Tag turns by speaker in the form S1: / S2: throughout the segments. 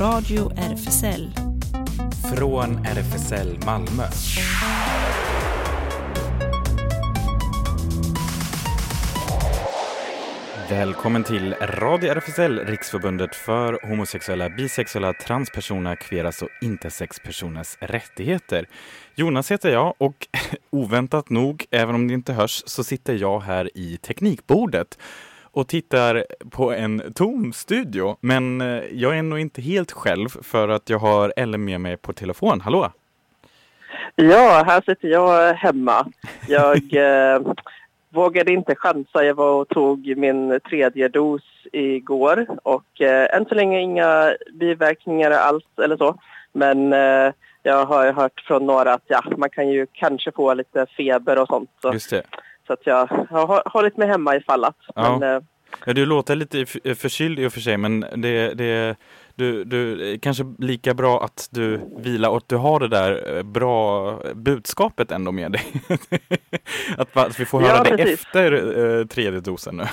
S1: Radio RFSL.
S2: Från RFSL Malmö. Välkommen till Radio RFSL, Riksförbundet för homosexuella, bisexuella, transpersoner, kveras och intersexpersoners rättigheter. Jonas heter jag och oväntat nog, även om det inte hörs, så sitter jag här i teknikbordet och tittar på en tom studio. Men eh, jag är nog inte helt själv för att jag har Ellen med mig på telefon. Hallå!
S3: Ja, här sitter jag hemma. Jag eh, vågade inte chansa. Jag var och tog min tredje dos igår och eh, än så länge inga biverkningar alls eller så. Men eh, jag har hört från några att ja, man kan ju kanske få lite feber och sånt. Så. Så att jag har hållit mig hemma ifall att.
S2: Ja.
S3: Men, eh,
S2: Ja, du låter lite förkyld i och för sig, men det, det, du, du, kanske lika bra att du vilar och att du har det där eh, bra budskapet ändå med dig. att, att vi får
S3: Ja,
S2: höra det
S3: precis.
S2: efter eh, tredje dosen nu.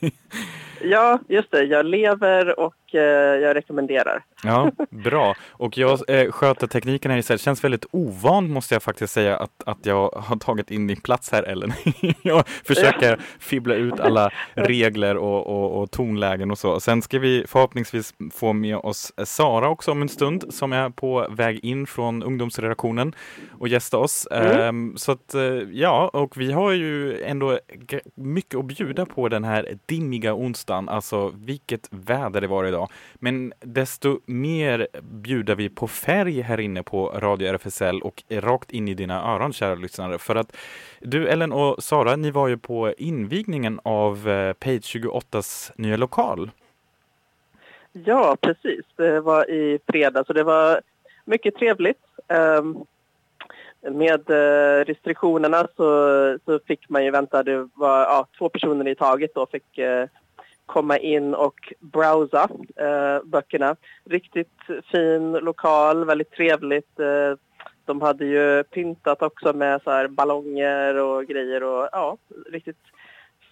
S3: ja, just det. Jag lever och eh, jag rekommenderar.
S2: Ja, bra. Och jag eh, sköter tekniken här istället. Känns väldigt ovant måste jag faktiskt säga att, att jag har tagit in din plats här Ellen. jag försöker fibbla ut alla regler och, och, och tonlägen och så. Sen ska vi förhoppningsvis få med oss Sara också om en stund som är på väg in från ungdomsredaktionen och gästa oss. Ehm, så att eh, ja, och vi har ju ändå mycket att bjuda på den här dimmiga onsdagen. Alltså vilket väder det var idag. Men desto mer bjuder vi på färg här inne på Radio RFSL och rakt in i dina öron, kära lyssnare. För att du, Ellen och Sara, ni var ju på invigningen av eh, Page 28s nya lokal.
S3: Ja, precis. Det var i fredags och det var mycket trevligt. Ehm, med eh, restriktionerna så, så fick man ju vänta, det var ja, två personer i taget då fick eh, komma in och browsa eh, böckerna. Riktigt fin lokal, väldigt trevligt. Eh, de hade ju pyntat också med så här ballonger och grejer och ja, riktigt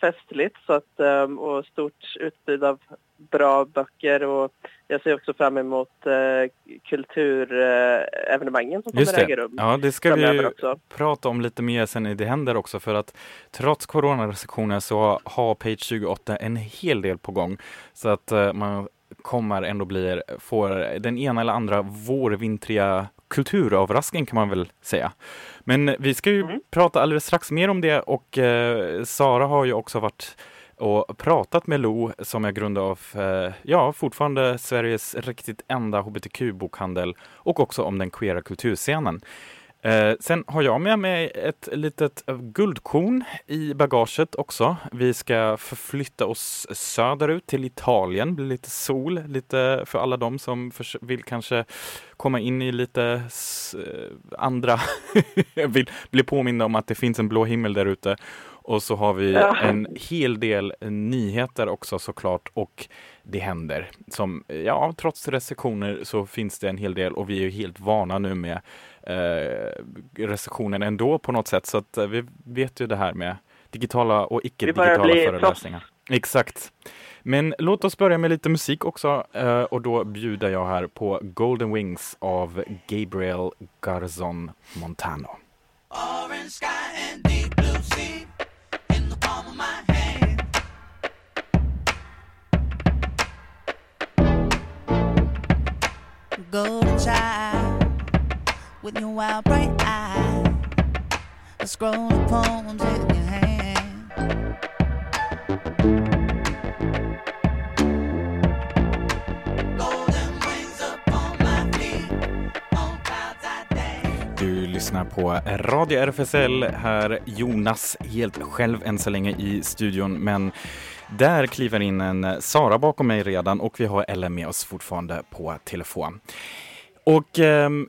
S3: festligt så att, ehm, och stort utbud av bra böcker och jag ser också fram emot eh, kulturevenemangen som
S2: Just
S3: kommer äga rum
S2: Ja, det ska vi
S3: också.
S2: prata om lite mer sen i Det händer också för att trots coronarestriktioner så har Page 28 en hel del på gång. Så att eh, man kommer ändå bli, får den ena eller andra vårvintriga kulturöverraskning kan man väl säga. Men vi ska ju
S3: Mm.
S2: prata alldeles strax mer om det och eh, Sara har ju också varit och pratat med Lo som är grundare av, eh, ja, fortfarande Sveriges riktigt enda hbtq-bokhandel och också om den queera kulturscenen. Eh, sen har jag med mig ett litet guldkorn i bagaget också. Vi ska förflytta oss söderut till Italien, bli lite sol, lite för alla de som vill kanske komma in i lite eh, andra, vill bli påminna om att det finns en blå himmel där ute. Och så har vi en hel del nyheter också såklart och det händer. Som, ja, trots restriktioner så finns det en hel del och vi är ju helt vana nu med eh, restriktioner ändå på något sätt. Så att eh, vi vet ju det här med digitala och icke-digitala föreläsningar. Exakt. Men låt oss börja med lite musik också eh, och då bjuder jag här på Golden Wings av Gabriel Garzon Montano.
S4: Golden child with your wild bright eyes, a scroll of poems in your hand.
S2: Du lyssnar på Radio RFSL här. Jonas helt själv än så länge i studion, men där kliver in en Sara bakom mig redan och vi har Ellen med oss fortfarande på telefon. Och ehm,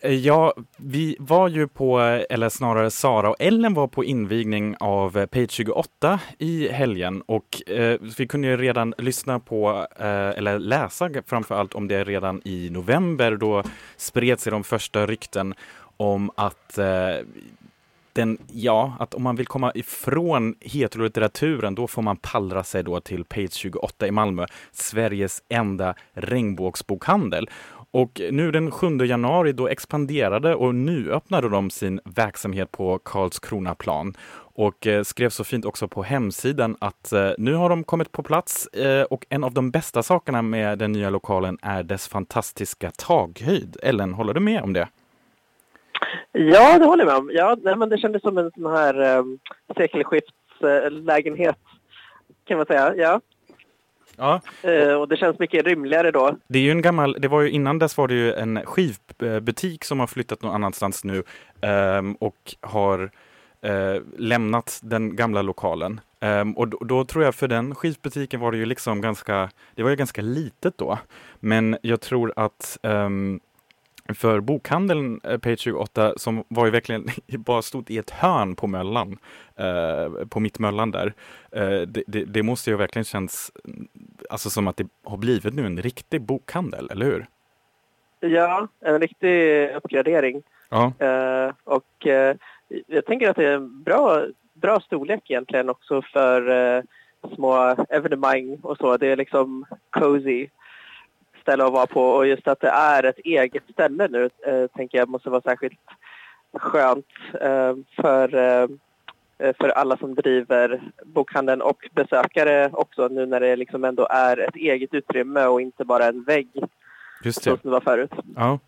S2: Eh, ja, vi var ju på, eller snarare Sara och Ellen var på invigning av eh, Page 28 i helgen och eh, vi kunde ju redan lyssna på, eh, eller läsa framför allt om det redan i november. Då spred sig de första rykten om att eh, den, ja, att om man vill komma ifrån heterolitteraturen då får man pallra sig då till Page 28 i Malmö, Sveriges enda regnbågsbokhandel. Och nu den 7 januari då expanderade och nu öppnade de sin verksamhet på Karlskronaplan och eh, skrev så fint också på hemsidan att eh, nu har de kommit på plats eh, och en av de bästa sakerna med den nya lokalen är dess fantastiska taghöjd. Ellen, håller du med om det?
S3: Ja, det håller jag med om. Ja, nej, men det kändes som en sån här um, sekelskiftslägenhet kan man säga. Ja.
S2: Ja.
S3: Uh, och det känns mycket rymligare då.
S2: Det är ju en gammal, det var ju innan dess var det ju en skivbutik som har flyttat någon annanstans nu um, och har uh, lämnat den gamla lokalen. Um, och då, då, tror jag för den skivbutiken var det ju liksom ganska, det var ju ganska litet då. Men jag tror att um, för bokhandeln eh, Page 28 som var ju verkligen bara stod i ett hörn på Möllan, eh, på Mittmöllan där. Eh, det, det, det, måste ju verkligen känns alltså som att det har blivit nu en riktig bokhandel, eller hur?
S3: Ja, en riktig uppgradering.
S2: Ja.
S3: Eh, och eh, jag tänker att det är en bra, bra storlek egentligen också för eh, små evenemang och så. Det är liksom cozy ställe att vara på och just att det är ett eget ställe nu eh, tänker jag måste vara särskilt skönt eh, för, eh, för alla som driver bokhandeln och besökare också nu när det liksom ändå är ett eget utrymme och inte bara en vägg.
S2: Just det.
S3: Som det var förut.
S2: Ja.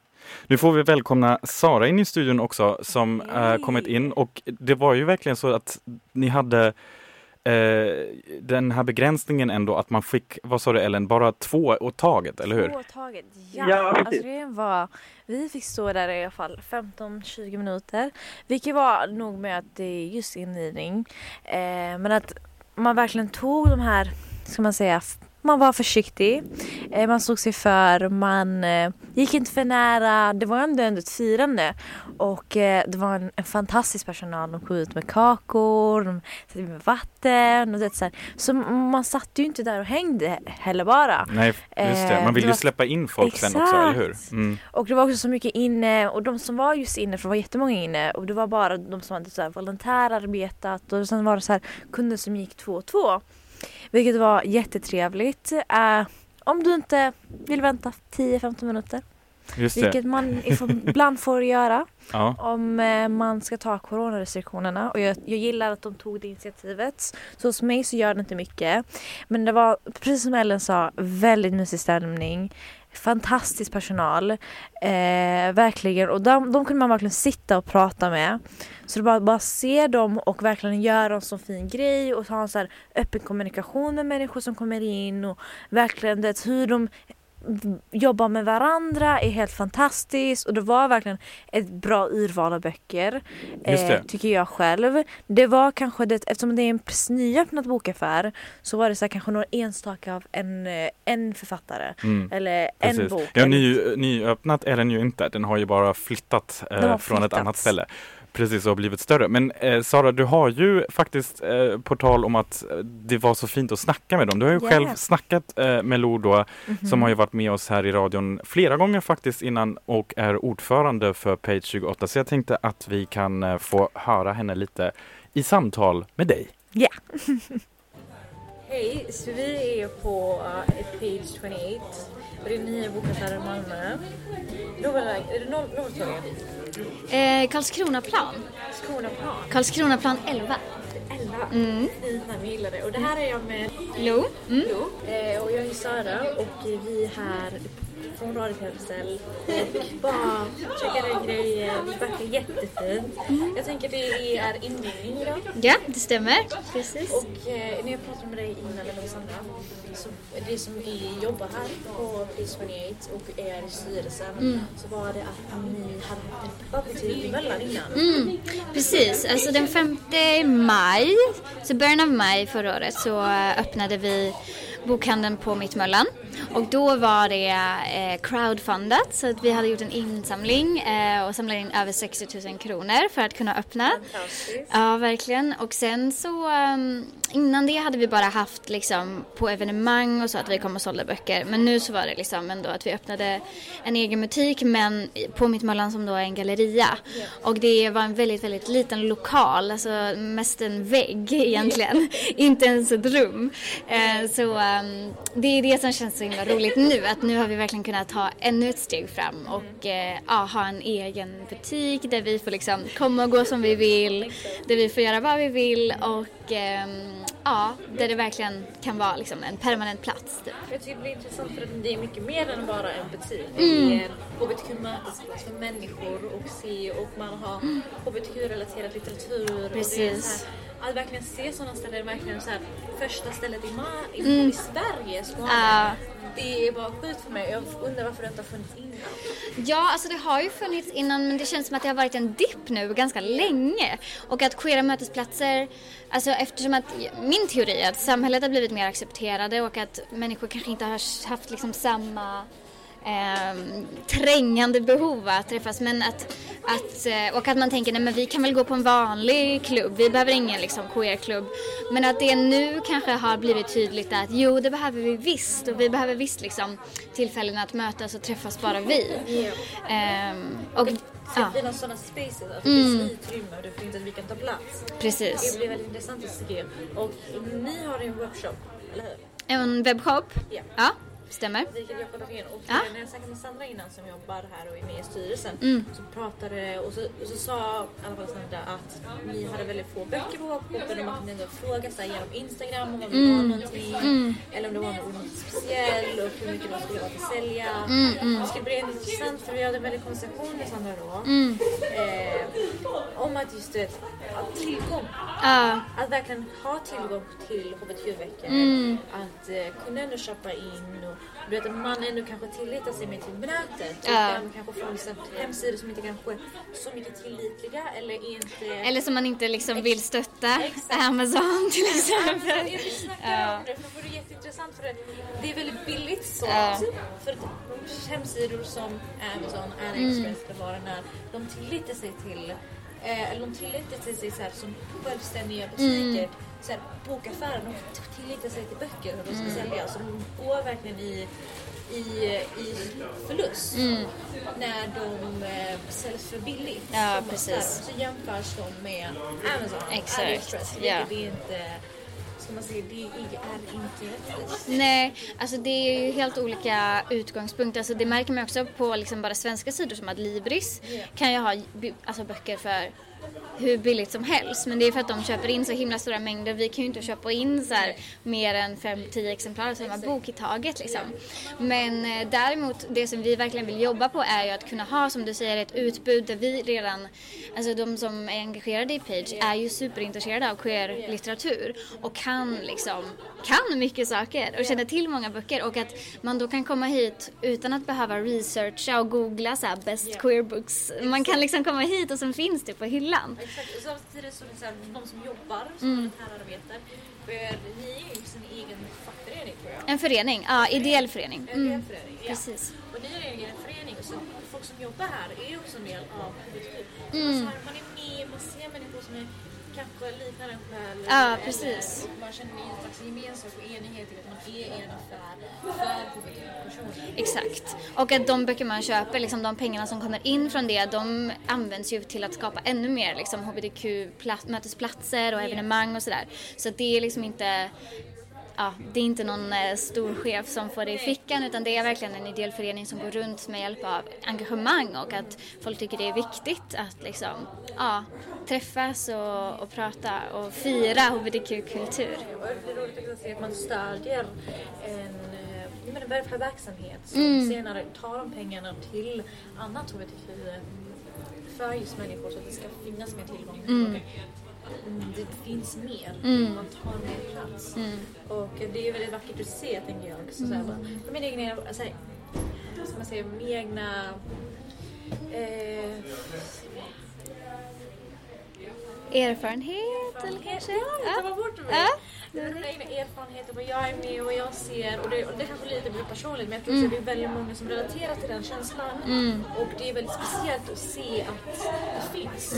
S2: Nu får vi välkomna Sara in i studion också som äh, kommit in och det var ju verkligen så att ni hade den här begränsningen ändå att man fick, vad sa du Ellen, bara två åt taget, eller hur?
S1: Två åt taget, ja.
S3: Ja,
S1: alltså det var, vi fick stå där i alla fall 15-20 minuter. Vilket var nog med att det är just inridning. Eh, men att man verkligen tog de här, ska man säga, man var försiktig, eh, man såg sig för, man eh, gick inte för nära. Det var ändå, ändå ett firande. Och eh, det var en, en fantastisk personal. De kom ut med kakor, de satte med vatten och det så här. Så man satt ju inte där och hängde heller bara.
S2: Nej, just det. Man vill
S1: det
S2: ju släppa in folk sen också, eller hur?
S1: Exakt.
S2: Mm.
S1: Och det var också så mycket inne och de som var just inne, för det var jättemånga inne och det var bara de som hade så här volontärarbetat och sen var det så här kunder som gick två och två. Vilket var jättetrevligt. Eh, om du inte vill vänta 10-15 minuter,
S2: Just det.
S1: vilket man ibland får göra
S2: Ja.
S1: om eh, man ska ta coronarestriktionerna och jag, jag gillar att de tog det initiativet. Så hos mig så gör det inte mycket. Men det var, precis som Ellen sa, väldigt mysig stämning. Fantastisk personal. Eh, verkligen. Och de, de kunde man verkligen sitta och prata med. Så det bara, bara se dem och verkligen göra en så fin grej och ha en så här öppen kommunikation med människor som kommer in och verkligen det, hur de jobbar med varandra är helt fantastiskt och det var verkligen ett bra urval av böcker. Eh, tycker jag själv. Det var kanske det, eftersom det är en precis nyöppnad bokaffär så var det så här, kanske några enstaka av en, eh, en författare.
S2: Mm.
S1: Eller en
S2: Precis.
S1: bok.
S2: Ja, ny, nyöppnat är den ju inte. Den har ju bara flyttat eh, från ett
S1: flyttats.
S2: annat ställe. Precis, och blivit större. Men eh, Sara, du har ju faktiskt eh, på tal om att eh, det var så fint att snacka med dem. Du har ju
S1: Ja.
S2: själv snackat eh, med Lo då,
S1: Mhm.
S2: som har ju varit med oss här i radion flera gånger faktiskt innan och är ordförande för Page 28. Så jag tänkte att vi kan eh, få höra henne lite i samtal med dig.
S1: Hej, så vi är på uh, Page 28 och det är nya bokaffärer i Malmö. Är det Norrtorget?
S5: Eh, Karlskronaplan.
S1: Skåneplan.
S5: Karlskronaplan 11.
S1: 11.
S5: Mm.
S1: Fint namn, vi gillar det. Och det här är jag med
S5: Lo. Mm.
S1: Lo. Eh, och jag är Sara och vi är här från Radio Kapsel och bara checkar grejer. Det verkar jättefint. Jag tänker det är invigning idag.
S5: Ja, det stämmer. Precis.
S1: Och eh, när jag pratade med dig innan, eller Sandra, så det som vi jobbar här på Place 28 och är i styrelsen så var det att ni hade öppettid i Möllan innan.
S5: Mm, precis, alltså den 5 maj, så början av maj förra året så eh, öppnade vi bokhandeln på Mittmöllan. Och då var det eh, crowdfundat så att vi hade gjort en insamling eh, och samlat in över 60 000 kronor för att kunna öppna. Ja, verkligen. Och sen så um, innan det hade vi bara haft liksom på evenemang och så att vi kom och sålde böcker. Men nu så var det liksom ändå att vi öppnade en egen butik men på Mittmöllan som då är en galleria. Och det var en väldigt, väldigt liten lokal, alltså mest en vägg egentligen. Inte ens ett rum. Eh, så um, det är det som känns så himla roligt nu, att nu har vi verkligen kunnat ta ännu ett steg fram och eh, ja, ha en egen butik där vi får liksom komma och gå som vi vill, där vi får göra vad vi vill och ehm, ja, där det verkligen kan vara liksom en permanent plats. Typ.
S1: Jag tycker det blir intressant för att det är mycket mer än bara en butik.
S5: Mm.
S1: Det är en hbtq-mötesplats för människor och se och man har hbtq-relaterad litteratur. Och det är
S5: Precis.
S1: så här, att verkligen se sådana ställen, verkligen så här, första stället i, ma- i,
S5: Mm.
S1: i Sverige, Skåne.
S5: Ja.
S1: Det är bara sjukt för mig. Jag undrar varför det inte har funnits innan.
S5: Ja, alltså det har ju funnits innan men det känns som att det har varit en dipp nu ganska länge. Och att queera mötesplatser, alltså eftersom att min teori är att samhället har blivit mer accepterade och att människor kanske inte har haft liksom samma ehm, trängande behov att träffas men att, att, eh, och att man tänker nej men vi kan väl gå på en vanlig klubb, vi behöver ingen liksom queerklubb. Men att det nu kanske har blivit tydligt att jo det behöver vi visst och vi behöver visst liksom tillfällen att mötas och träffas bara vi. Ehm, och
S1: Så
S5: ja,
S1: det blir sådana spaces, att det
S5: Mm.
S1: finns utrymme och det finns att vi kan ta plats. Det
S5: precis.
S1: blir väldigt intressant att se. Och ni har en webbshop, eller hur?
S5: En webbshop?
S1: Ja.
S5: Ja, stämmer.
S1: Vilket jag kollat in. Och
S5: Ja.
S1: när jag snackade med Sandra innan som jobbar här och är med i styrelsen
S5: Mm.
S1: så pratade och så, och så sa i alla fall Sandra att ni hade väldigt få böcker på webbshoppen och man kunde ändå fråga sig genom Instagram om det
S5: Mm.
S1: var någonting eller om det var något speciellt och hur mycket de skulle vara till sälja.
S5: Mm,
S1: Det skulle bli intressant för vi hade en väldig konversation med Sandra då
S5: Mm.
S1: eh, om att just det, att tillgång
S5: Ja,
S1: att verkligen ha tillgång till hbtq-veckor.
S5: Mm.
S1: Att eh, kunna ändå köpa in och du vet, man ändå kanske tilllitar sig mer till nätet.
S5: Ja.
S1: Och kanske här hemsidor som inte kanske är så mycket tillitliga eller inte...
S5: eller som man inte liksom vill stötta.
S1: Exakt.
S5: Amazon till exempel.
S1: jag vill snacka
S5: Ja.
S1: om det för det vore jätteintressant för det, det är väldigt billigt så.
S5: Ja.
S1: För att hemsidor som Amazon,
S5: Mm.
S1: AliExpress eller vad de tilllitar sig till eh, de tilllitar sig så här, som självständiga butiker.
S5: Mm.
S1: Så här, bokaffärer, de tilllitar sig till böcker och de
S5: Mm.
S1: ska sälja. Så de går verkligen i, i, i förlust när de eh, säljs för billigt.
S5: Ja,
S1: Så-
S5: precis.
S1: Så jämförs de med Amazon,
S5: Exakt, ja.
S1: vilket är inte man säga, det är inte rättvist.
S5: Nej, alltså det är ju helt olika utgångspunkter. Alltså det märker man också på liksom bara svenska sidor som att Libris kan ju ha alltså böcker för hur billigt som helst. Men det är för att de köper in så himla stora mängder. Vi kan ju inte köpa in så här mer än 5-10 exemplar av samma bok i taget liksom. Men eh, däremot, det som vi verkligen vill jobba på är ju att kunna ha, som du säger, ett utbud där vi redan, alltså de som är engagerade i Page är ju superintresserade av queer-litteratur och kan liksom, kan mycket saker och känner till många böcker och att man då kan komma hit utan att behöva researcha och googla så här best queer books. Man kan liksom komma hit och sen finns det på hyllan.
S1: Exakt, och samtidigt det så här, de som jobbar som
S5: Mm.
S1: volontärarbetare, för ni är ju sin egen fackförening tror jag.
S5: En förening, ja, ideell förening.
S1: En
S5: Mm.
S1: mm. förening, ja.
S5: Precis.
S1: Och ni är en förening, så folk som jobbar här är ju också en del av hbtq.
S5: Mm.
S1: Man är med, man ser människor som är kanske liknar en själv.
S5: Ja, precis.
S1: man känner en slags gemenskap och enighet i att man är en affär för hbtq-personer.
S5: Exakt. Och att de böcker man köper, liksom de pengarna som kommer in från det, de används ju till att skapa ännu mer liksom, hbtq-mötesplatser och evenemang och sådär. Så det är liksom inte Ja, det är inte någon eh, stor chef som får det i fickan utan det är verkligen en ideell förening som går runt med hjälp av engagemang och att folk tycker det är viktigt att liksom, ja, träffas och, och prata och fira hbtq-kultur.
S1: Det är roligt att se att man stödjer en, eh, jag menar, välfärdsverksamhet som
S5: Mm.
S1: senare tar de pengarna till annat hbtq för just människor så att det ska finnas mer tillgång.
S5: Mm.
S1: Mm, Det finns mer,
S5: Mm.
S1: man tar mer plats.
S5: Mm.
S1: Och det är väldigt vackert att se tänker jag. Så så här, bara, för min egen, alltså, ska man säga, min egna eh,
S5: erfarenhet eller kanske?
S1: Ja, bort.
S5: Ja.
S1: Det är mina egna erfarenheter, vad jag är med och vad jag ser. Och det, och det kanske lite blir personligt men jag tror att det är väldigt många som relaterar till den känslan. Och det är väldigt speciellt att se att det finns.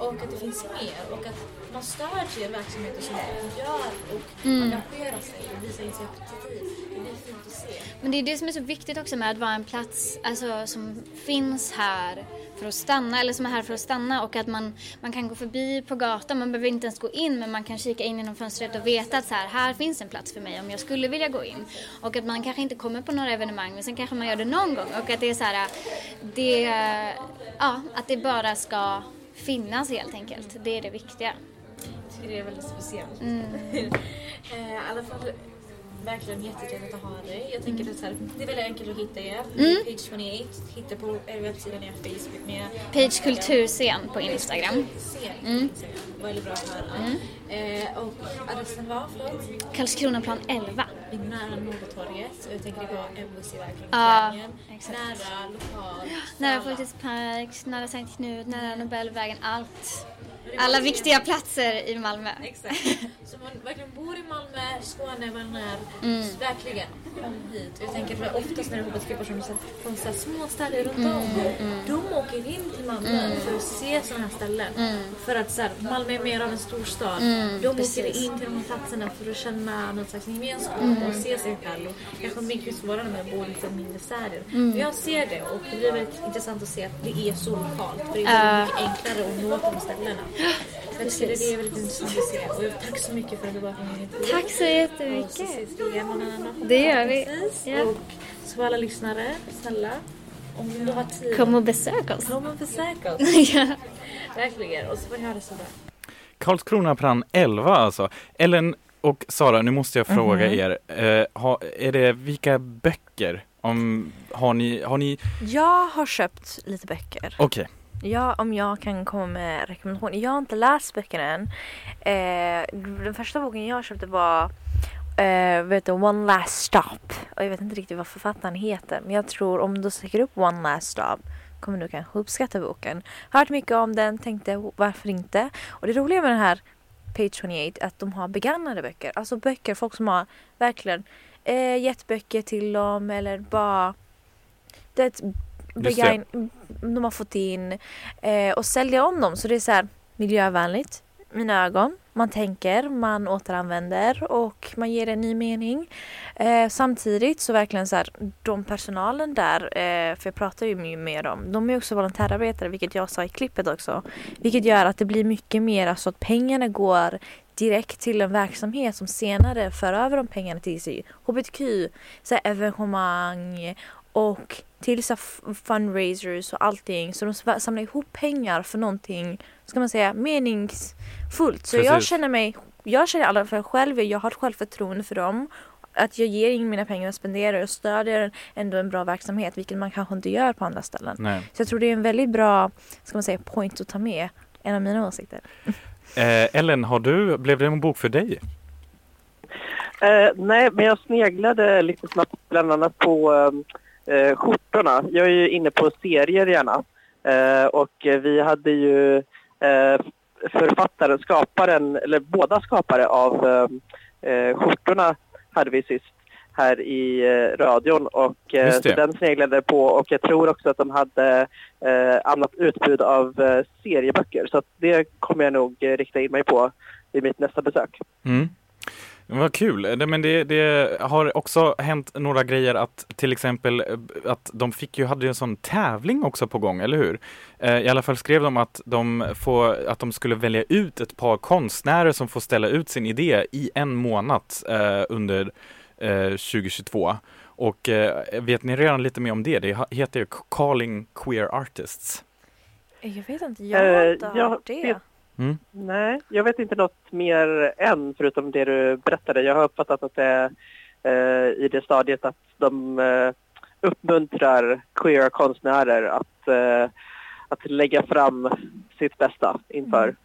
S1: Och att det finns mer och att man stödjer verksamheter som gör och engagerar sig och visar initiativ. Det blir fint att se.
S5: Men det är det som är så viktigt också med att vara en plats alltså, som finns här för att stanna eller som är här för att stanna och att man, man kan gå förbi på gatan, man behöver inte ens gå in men man kan kika in genom fönstret och veta att så här, här finns en plats för mig om jag skulle vilja gå in. Och att man kanske inte kommer på några evenemang men sen kanske man gör det någon gång och att det är så här, det, ja, att det bara ska finnas helt enkelt. Det är det viktiga.
S1: Jag tycker det är väldigt speciellt. eh, I alla fall verkligen jättetrevligt att ha dig. Jag tänker att så här, det är väldigt enkelt att hitta er. Page 28, hitta på er webbsida, er Facebook med
S5: Page Kulturscen på Instagram.
S1: scen. Väldigt bra att höra. Eh, och adressen var, förlåt?
S5: Karlskronaplan 11.
S1: Vid nära Nordtorget. Jag tänker det var MVC verkligen.
S5: Ja,
S1: Triangeln.
S5: exakt.
S1: Nära lokalt.
S5: Nära. Folkets park, nära Sankt Knut, nära Nobelvägen, allt. Alla viktiga platser i Malmö.
S1: Exakt. Så man verkligen bor i Malmö, Skåne, man är
S5: Mm.
S1: verkligen hit. Jag tänker att oftast när det är hbtq-personer så- från så små städer runt
S5: Mm,
S1: om, de åker in till Malmö för att se sådana här ställen. För att så här, Malmö är mer av en storstad. de åker
S5: Mm, precis.
S1: in till de här platserna för att känna någon slags gemenskap
S5: Mm.
S1: och se sig själv. Och kanske mycket svårare med att bo i lite mindre städer.
S5: Mm.
S1: Men jag ser det och det är väldigt intressant att se att det är så lokalt. För det är väldigt mycket enklare att nå de ställena. Det är väldigt intressant att se. Och jag- tack så mycket för att du var med intervju.
S5: Tack så
S1: Och så
S5: jättemycket.
S1: ses vi igen någon annan
S5: Det gör vi. Ja.
S1: Och så alla lyssnare, snälla. Om du har tid,
S5: Kom och besök oss.
S1: kom och besök oss.
S5: ja.
S1: Verkligen. Och så får ni ha det så bra.
S2: Karlskronaplan 11 alltså. Ellen och Sara, nu måste jag fråga er. Eh, ha, är det, vilka böcker? Om, har ni, har ni,
S1: Jag har köpt lite böcker.
S2: okej.
S1: Ja, om jag kan komma med rekommendationer. Jag har inte läst böckerna än. Eh, den första boken jag köpte var eh, vet du, One Last Stop. Och jag vet inte riktigt vad författaren heter. Men jag tror om du söker upp One Last Stop kommer du kanske uppskatta boken. Hört mycket om den, tänkte varför inte. Och det roliga med den här Page 28 är att de har begagnade böcker. Alltså böcker, folk som har verkligen eh, gett böcker till dem eller bara det begagn- de har fått in eh, och sälja om dem. Så det är så här miljövänligt, mina ögon. Man tänker, man återanvänder och man ger en ny mening. Eh, samtidigt så verkligen så här, de personalen där, eh, för jag pratar ju med dem, de är också volontärarbetare vilket jag sa i klippet också. Vilket gör att det blir mycket mer, alltså att pengarna går direkt till en verksamhet som senare för över de pengarna till sig hbtq, så här, evenemang och till så fundraisers och allting. Så de samlar ihop pengar för någonting, ska man säga, meningsfullt. Så jag
S2: Precis.
S1: känner mig, jag känner i alla fall själv, jag har ett självförtroende för dem. Att jag ger in mina pengar och spenderar och stödjer ändå en bra verksamhet, vilket man kanske inte gör på andra ställen.
S2: Nej.
S1: Så jag tror det är en väldigt bra, ska man säga, point att ta med. En av mina åsikter.
S2: Eh, Ellen, har du, blev det en bok för dig?
S3: Eh, nej, men jag sneglade lite snabbt bland annat på eh, skjortorna. Jag är ju inne på serier gärna. Eh, och eh, vi hade ju eh, författaren, skaparen, eller båda skapare av eh, eh, skjortorna hade vi sist här i eh, radion och eh, den sneglade på och jag tror också att de hade eh, annat utbud av eh, serieböcker så det kommer jag nog eh, rikta in mig på vid mitt nästa besök.
S2: Mm. Vad kul! Det, men det, det har också hänt några grejer att till exempel eh, att de fick ju, hade ju en sån tävling också på gång, eller hur? Eh, I alla fall skrev de att de, får, att de skulle välja ut ett par konstnärer som får ställa ut sin idé i en månad eh, under eh, 2022. Och eh, vet ni redan lite mer om det? Det heter ju Calling Queer Artists.
S1: Jag vet inte, jag har inte
S3: jag
S1: hört det.
S3: vet-
S2: Mm.
S3: Nej, jag vet inte något mer än förutom det du berättade. Jag har uppfattat att det är eh, i det stadiet att de eh, uppmuntrar queera konstnärer att, eh, att lägga fram sitt bästa inför
S1: Mm.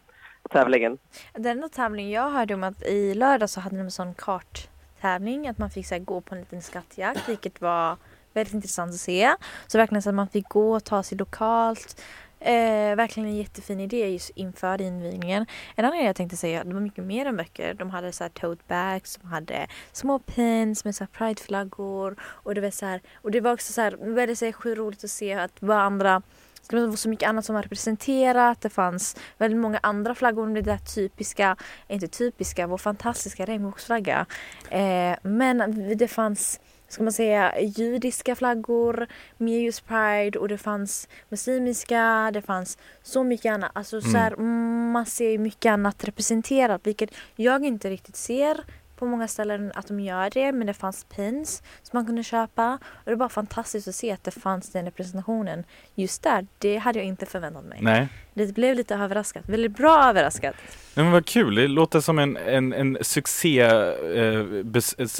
S3: tävlingen.
S1: Den enda tävling jag hörde om att i lördag så hade de en sån karttävling att man fick så här, gå på en liten skattjakt vilket var väldigt intressant att se. Så verkligen så att man fick gå och ta sig lokalt eh, verkligen en jättefin idé just inför invigningen. En annan grej jag tänkte säga, det var mycket mer än böcker. De hade så här tote bags, de hade små pins med så här prideflaggor och det var så här, och det var också så här väldigt så här, roligt att se att vad andra det var så mycket annat som var representerat. Det fanns väldigt många andra flaggor. Det där typiska, inte typiska, vår fantastiska regnbågsflagga. Eh, men det fanns ska man säga, judiska flaggor, mer just Pride och det fanns muslimiska, det fanns så mycket annat. Alltså så här,
S2: Mm.
S1: man ser mycket annat representerat vilket jag inte riktigt ser på många ställen att de gör det men det fanns pins som man kunde köpa och det var fantastiskt att se att det fanns den representationen just där. Det hade jag inte förväntat mig.
S2: Nej.
S1: Det blev lite överraskat, väldigt bra överraskat.
S2: Nej, men vad kul, det låter som en, en, en succé, eh,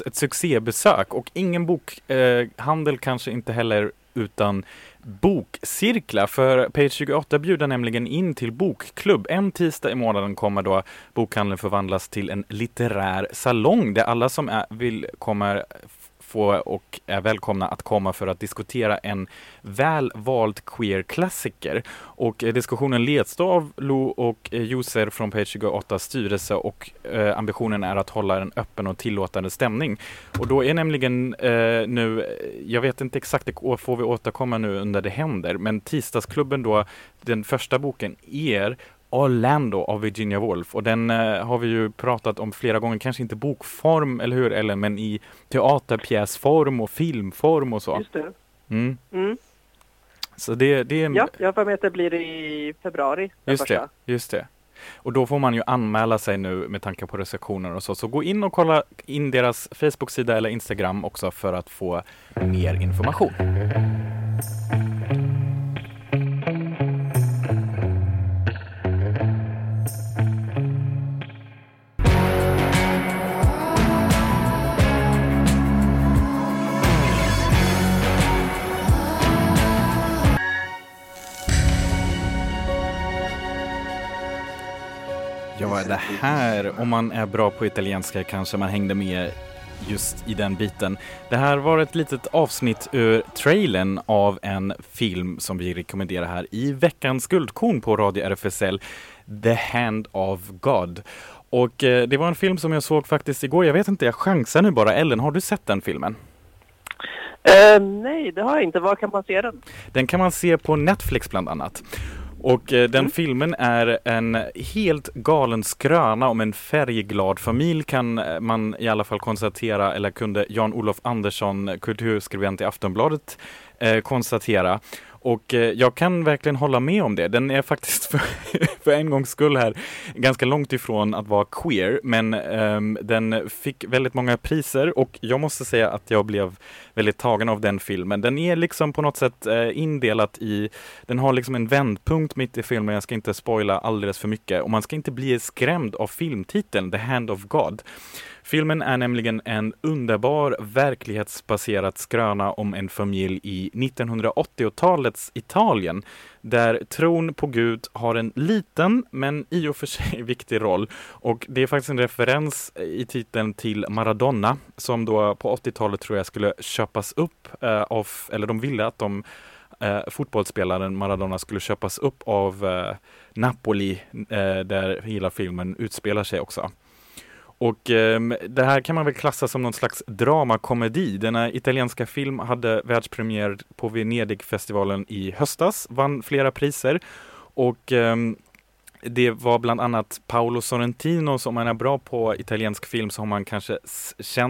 S2: ett succébesök och ingen bokhandel eh, kanske inte heller utan bokcirklar för Page 28 bjuder nämligen in till bokklubb. En tisdag i månaden kommer då bokhandeln förvandlas till en litterär salong där alla som är, vill kommer få och är välkomna att komma för att diskutera en väl vald queer-klassiker. Och eh, diskussionen leds då av Lo och eh, Joser från Page 28 styrelse och eh, ambitionen är att hålla en öppen och tillåtande stämning. Och då är nämligen eh, nu, eh, jag vet inte exakt, det får vi återkomma nu under det händer, men tisdagsklubben då, den första boken Er Orlando av Virginia Woolf och den eh, har vi ju pratat om flera gånger, kanske inte bokform, eller hur Ellen, men i teaterpjäsform och filmform och så.
S3: Just det.
S2: Mm.
S3: Mm.
S2: Så det, det är en,
S3: Ja, jag har mig att det blir i februari.
S2: just det,
S3: första.
S2: just det. Och då får man ju anmäla sig nu med tanke på recensioner och så. Så gå in och kolla in deras Facebook-sida eller Instagram också för att få mer information. Ja, det här, om man är bra på italienska kanske man hängde med just i den biten. Det här var ett litet avsnitt ur trailern av en film som vi rekommenderar här i veckans guldkorn på Radio RFSL, The Hand of God. Och eh, det var en film som jag såg faktiskt igår. Jag vet inte, jag chansar nu bara. Ellen, har du sett den filmen?
S3: Eh, nej, det har jag inte. Var kan man se den?
S2: Den kan man se på Netflix bland annat. Och eh, den filmen är en helt galen skröna om en färgglad familj kan eh, man i alla fall konstatera, eller kunde Jan-Olof Andersson, kulturskribent i Aftonbladet, eh, konstatera. Och eh, jag kan verkligen hålla med om det. Den är faktiskt för, för en gångs skull här ganska långt ifrån att vara queer, men um, den fick väldigt många priser och jag måste säga att jag blev väldigt tagen av den filmen. Den är liksom på något sätt uh, indelat i, den har liksom en vändpunkt mitt i filmen, jag ska inte spoila alldeles för mycket och man ska inte bli skrämd av filmtiteln The Hand of God. Filmen är nämligen en underbar verklighetsbaserad skröna om en familj i 1980-talets Italien där tron på Gud har en liten men i och för sig viktig roll. Och det är faktiskt en referens i titeln till Maradona som då på 80-talet tror jag skulle köpas upp eh, av, eller de ville att de eh, fotbollsspelaren Maradona skulle köpas upp av eh, Napoli eh, där hela filmen utspelar sig också. Och eh, det här kan man väl klassa som någon slags dramakomedi. Denna italienska film hade världspremiär på Venedigfestivalen i höstas, vann flera priser och eh, det var bland annat Paolo Sorrentino, som man är bra på italiensk film så har man kanske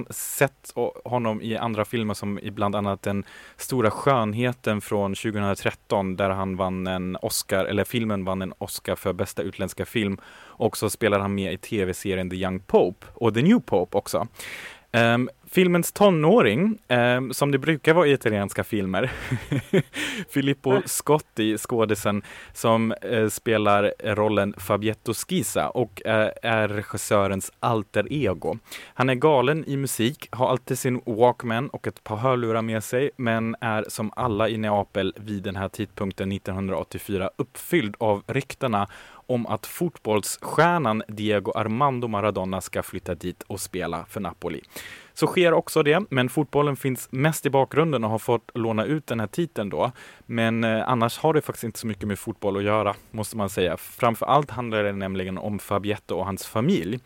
S2: sett honom i andra filmer som i bland annat Den stora skönheten från 2013 där han vann en Oscar, eller filmen vann en Oscar för bästa utländska film. Och så spelar han med i tv-serien The Young Pope och The New Pope också. Um, filmens tonåring, ehm, som det brukar vara i italienska filmer, Filippo Scotti, skådisen som eh, spelar rollen Fabietto Schisa och eh, är regissörens alter ego. Han är galen i musik, har alltid sin Walkman och ett par hörlurar med sig, men är som alla i Neapel vid den här tidpunkten 1984 uppfylld av ryktena om att fotbollsstjärnan Diego Armando Maradona ska flytta dit och spela för Napoli. Så sker också det, men fotbollen finns mest i bakgrunden och har fått låna ut den här titeln då. Men eh, annars har det faktiskt inte så mycket med fotboll att göra, måste man säga. Framför allt handlar det nämligen om Fabietto och hans familj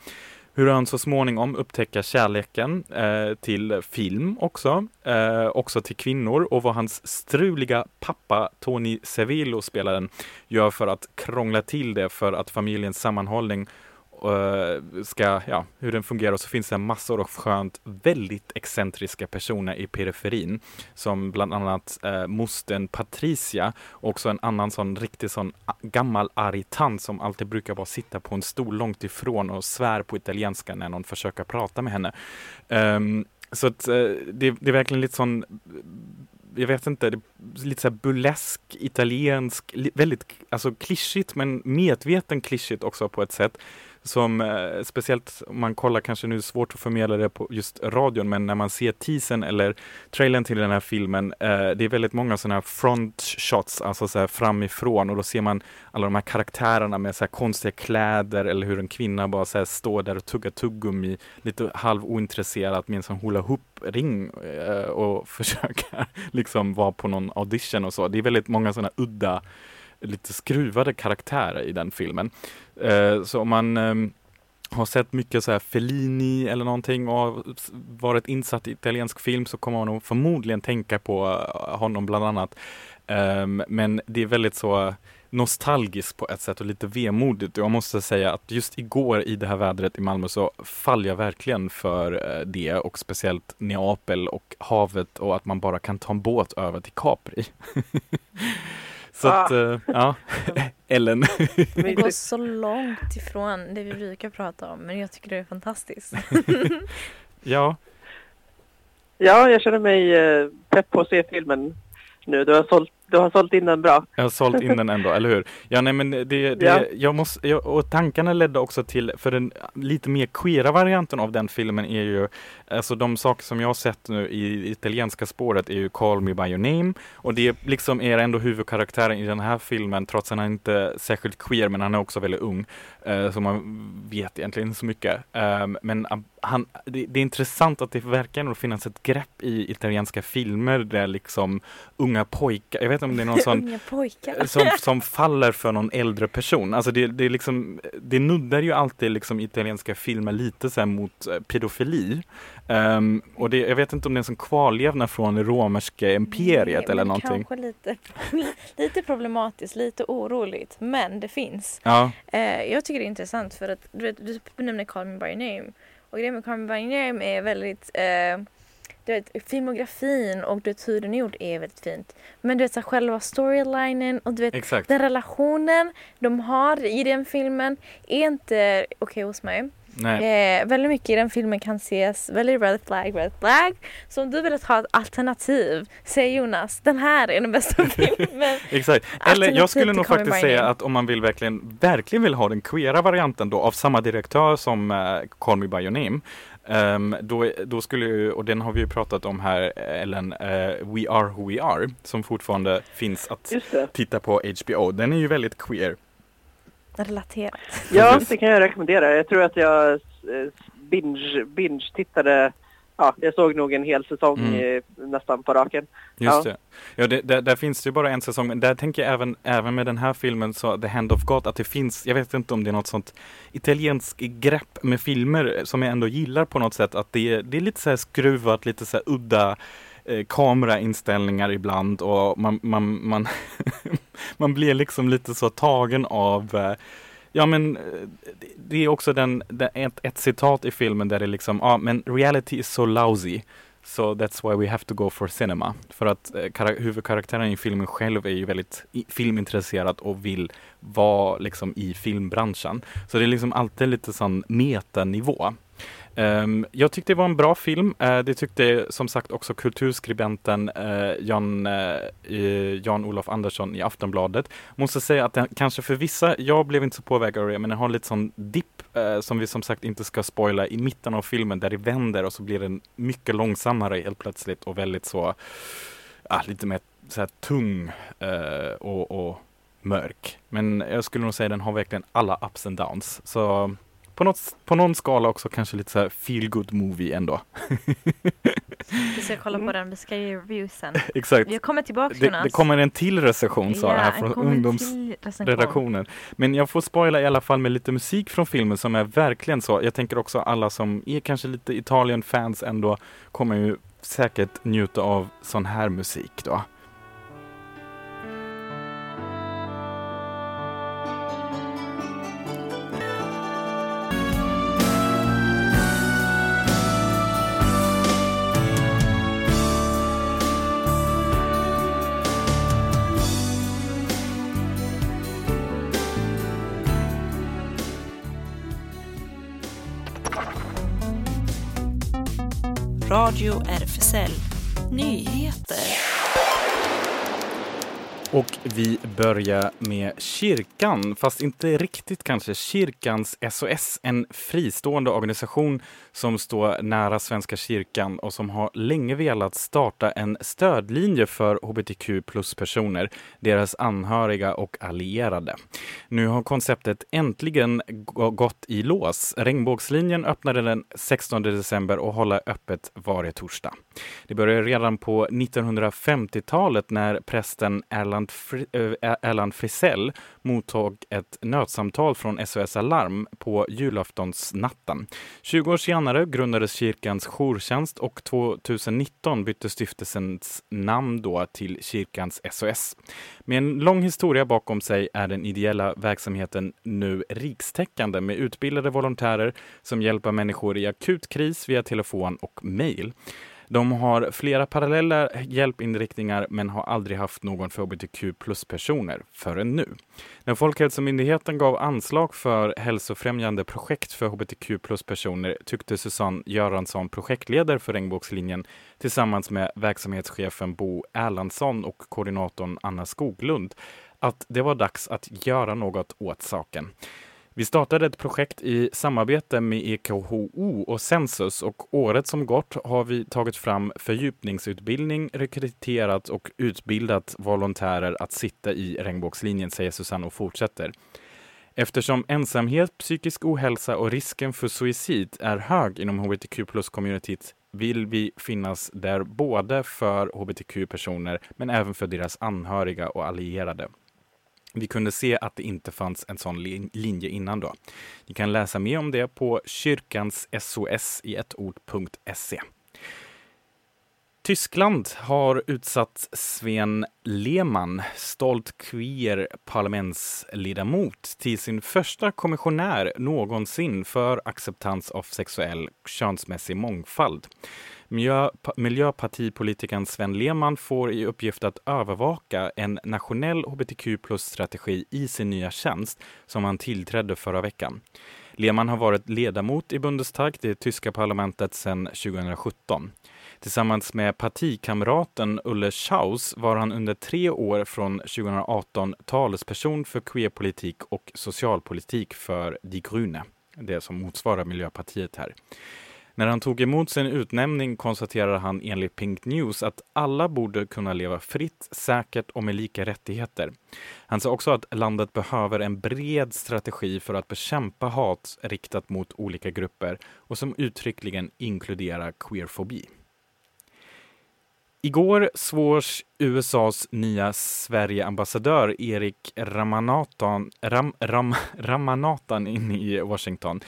S2: hur han så småningom upptäcker kärleken eh, till film också, eh, också till kvinnor och vad hans struliga pappa Tony Sevillo spelaren gör för att krångla till det för att familjens sammanhållning Eh, ska, ja, hur den fungerar. Och så finns det massor av skönt, väldigt excentriska personer i periferin. Som bland annat eh, uh, mostern Patricia, också en annan sån riktig sån gammal arg tant som alltid brukar bara sitta på en stol långt ifrån och svär på italienska när någon försöker prata med henne. Um, så att, uh, det, det är verkligen lite sån jag vet inte, lite så här burlesk, italiensk, väldigt alltså klyschigt men medveten klyschigt också på ett sätt som eh, speciellt om man kollar, kanske nu är det svårt att förmedla det på just radion, men när man ser teasern eller trailern till den här filmen, eh, det är väldigt många sådana här front shots, alltså så här framifrån och då ser man alla de här karaktärerna med så här konstiga kläder eller hur en kvinna bara så här står där och tuggar tuggummi lite halv ointresserat med en sån hula hoop ring eh, och försöka liksom vara på någon audition och så. Det är väldigt många sådana udda lite skruvade karaktärer i den filmen. Eh, så om man ehm, har sett mycket så här Fellini eller någonting och varit insatt i italiensk film så kommer man nog förmodligen tänka på eh, honom bland annat. Ehm, men det är väldigt så nostalgiskt på ett sätt och lite vemodigt. Jag måste säga att just igår i det här vädret i Malmö så faller jag verkligen för eh, det och speciellt Neapel och havet och att man bara kan ta en båt över till Capri. Så ah. att, uh, ja, Ellen.
S1: Vi går så långt ifrån det vi brukar prata om, men jag tycker det är fantastiskt.
S2: ja.
S3: Ja, jag känner mig uh, pepp på att se filmen nu. Du har sålt du har sålt in den bra.
S2: Jag har sålt in den ändå, eller hur? Ja, nej, men det, det ja. jag måste, jag, och tankarna ledde också till, för den lite mer queera varianten av den filmen är ju, alltså de saker som jag har sett nu i italienska spåret är ju Call Me By Your Name och det liksom är ändå huvudkaraktären i den här filmen, trots att han inte är särskilt queer, men han är också väldigt ung, uh, så man vet egentligen inte så mycket. Um, men han, det, det, är intressant att det verkar ändå finnas ett grepp i italienska filmer där liksom unga pojkar, jag vet inte om det är någon sån som, som faller för någon äldre person. Alltså det, det, är liksom, det nuddar ju alltid liksom italienska filmer lite så mot eh, pedofili. Um, och det, jag vet inte om det är en sån kvarlevnad från det romerska imperiet Nej, eller någonting.
S1: Kanske lite, lite problematiskt, lite oroligt, men det finns.
S2: Ja.
S1: Uh, jag tycker det är intressant för att du, vet, du nämner Call Me By Name och grejen med Carmen Bagnem är väldigt eh, du vet, filmografin och du vet, hur den är gjord är väldigt fint. Men du vet så själva storylinen och du vet
S2: Exakt.
S1: den relationen de har i den filmen är inte okej okay hos mig. Eh, väldigt mycket i den filmen kan ses väldigt red flag, red flag. Så om du vill ha ett alternativ, säg Jonas, den här är den bästa filmen.
S2: Exakt. Eller jag skulle nog faktiskt säga att om man vill verkligen, verkligen vill ha den queera varianten då av samma direktör som uh, Call Me By Your Name. Um, då, då skulle ju, och den har vi ju pratat om här Ellen, uh, We Are Who We Are, som fortfarande finns att titta på HBO. Den är ju väldigt queer
S1: relaterat.
S3: Ja, det kan jag rekommendera. Jag tror att jag eh, binge, binge tittade Ja, jag såg nog en hel säsong mm. nästan på raken.
S2: Just ja. det. Ja, det, där, där, finns det ju bara en säsong, men där tänker jag även, även med den här filmen, så The Hand of God, att det finns, jag vet inte om det är något sånt italienskt grepp med filmer som jag ändå gillar på något sätt, att det, det är lite så här skruvat, lite så här udda eh, kamerainställningar ibland och man, man, man, man blir liksom lite så tagen av eh, Ja men eh, det är också den, ett, ett citat i filmen där det liksom, ja men reality is so lousy. So that's why we have to go for cinema. För att eh, huvudkaraktären i filmen själv är ju väldigt filmintresserad och vill vara liksom i filmbranschen. Så det är liksom alltid lite sån metanivå. Um, jag tyckte det var en bra film. Uh, det tyckte som sagt också kulturskribenten uh, Jan, eh, uh, Jan-Olof Andersson i Aftonbladet. Måste säga att den kanske för vissa, jag blev inte så påverkad av det, men den har lite sån dipp som vi som sagt inte ska spoila i mitten av filmen där det vänder och så blir den mycket långsammare helt plötsligt och väldigt så, lite mer så här tung och, och mörk. Men jag skulle nog säga den har verkligen alla ups and downs. Så på, något, på någon skala också kanske lite så här feel good movie ändå.
S1: Vi ska kolla på den, vi ska ge review sen.
S2: Exakt.
S1: Vi kommer tillbaka
S2: Det,
S1: Jonas.
S2: det kommer en till recension Sara här
S1: en
S2: från ungdomsredaktionen. Men jag får spoila i alla fall med lite musik från filmen som är verkligen så. Jag tänker också alla som är kanske lite Italien-fans ändå kommer ju säkert njuta av sån här musik då.
S6: Radio RFSL Nyheter.
S2: Och vi börjar med kyrkan, fast inte riktigt kanske. Kyrkans SOS, en fristående organisation som står nära Svenska kyrkan och som har länge velat starta en stödlinje för hbtq plus-personer, deras anhöriga och allierade. Nu har konceptet äntligen gått i lås. Regnbågslinjen öppnade den 16 december och håller öppet varje torsdag. Det började redan på 1950-talet när prästen Erland, Fri- eh, Erland Frisell mottog ett nödsamtal från SOS Alarm på julaftonsnatten. 20 år senare grundades kyrkans jourtjänst och 2019 bytte stiftelsens namn då till kyrkans SOS. Med en lång historia bakom sig är den ideella verksamheten nu rikstäckande med utbildade volontärer som hjälper människor i akut kris via telefon och mejl. De har flera parallella hjälpinriktningar men har aldrig haft någon för hbtq plus-personer förrän nu. När Folkhälsomyndigheten gav anslag för hälsofrämjande projekt för hbtq plus-personer tyckte Susanne Göransson, projektledare för Regnbågslinjen, tillsammans med verksamhetschefen Bo Erlandsson och koordinatorn Anna Skoglund, att det var dags att göra något åt saken. Vi startade ett projekt i samarbete med EKHO och Census och året som gått har vi tagit fram fördjupningsutbildning, rekryterat och utbildat volontärer att sitta i regnbågslinjen, säger Susanne och fortsätter. Eftersom ensamhet, psykisk ohälsa och risken för suicid är hög inom hbtq plus-communityt vill vi finnas där både för hbtq-personer men även för deras anhöriga och allierade. Vi kunde se att det inte fanns en sån linje innan då. Ni kan läsa mer om det på kyrkanssos i ett ord.se. Tyskland har utsatt Sven Lehmann, stolt queer parlamentsledamot, till sin första kommissionär någonsin för acceptans av sexuell könsmässig mångfald. Miljö, miljöpartipolitikern Sven Lehmann får i uppgift att övervaka en nationell hbtq plus-strategi i sin nya tjänst som han tillträdde förra veckan. Lehmann har varit ledamot i Bundestag, det tyska parlamentet, sedan 2017. Tillsammans med partikamraten Ulle Schaus var han under tre år från 2018 talesperson för queerpolitik och socialpolitik för Die Grüne, det som motsvarar Miljöpartiet här. När han tog emot sin utnämning konstaterade han enligt Pink News att alla borde kunna leva fritt, säkert och med lika rättigheter. Han sa också att landet behöver en bred strategi för att bekämpa hat riktat mot olika grupper och som uttryckligen inkluderar queerfobi. Igår svors USAs nya Sverigeambassadör Erik Ramanathan, Ram, Ram, Ramanathan in i Washington.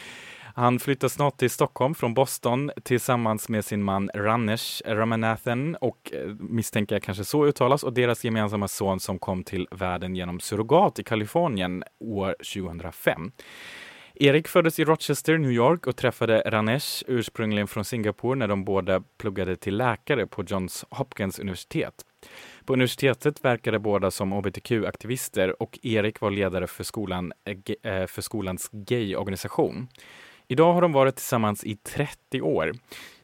S2: Han flyttar snart till Stockholm från Boston tillsammans med sin man Ranesh Ramanathan och eh, misstänker jag kanske så uttalas och deras gemensamma son som kom till världen genom surrogat i Kalifornien år 2005. Erik föddes i Rochester, New York och träffade Ranesh ursprungligen från Singapore när de båda pluggade till läkare på Johns Hopkins universitet. På universitetet verkade båda som hbtq-aktivister och Erik var ledare för, skolan, eh, eh, för skolans gay-organisation. Idag har de varit tillsammans i 30 år.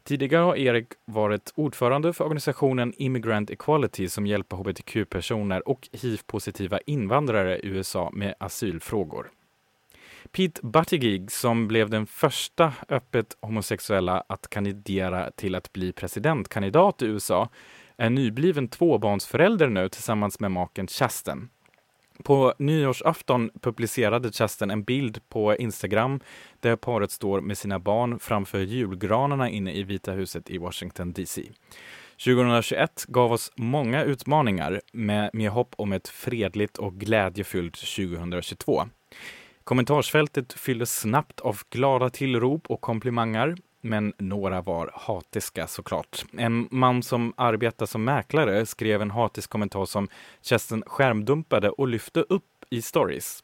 S2: Tidigare har Erik varit ordförande för organisationen Immigrant Equality som hjälper hbtq-personer och hiv-positiva invandrare i USA med asylfrågor. Pete Buttigieg, som blev den första öppet homosexuella att kandidera till att bli presidentkandidat i USA, är nybliven tvåbarnsförälder nu tillsammans med maken Chasten. På nyårsafton publicerade Chasten en bild på Instagram där paret står med sina barn framför julgranarna inne i Vita huset i Washington DC. 2021 gav oss många utmaningar med, med hopp om ett fredligt och glädjefyllt 2022. Kommentarsfältet fylldes snabbt av glada tillrop och komplimanger, men några var hatiska såklart. En man som arbetar som mäklare skrev en hatisk kommentar som Kerstin skärmdumpade och lyfte upp i stories.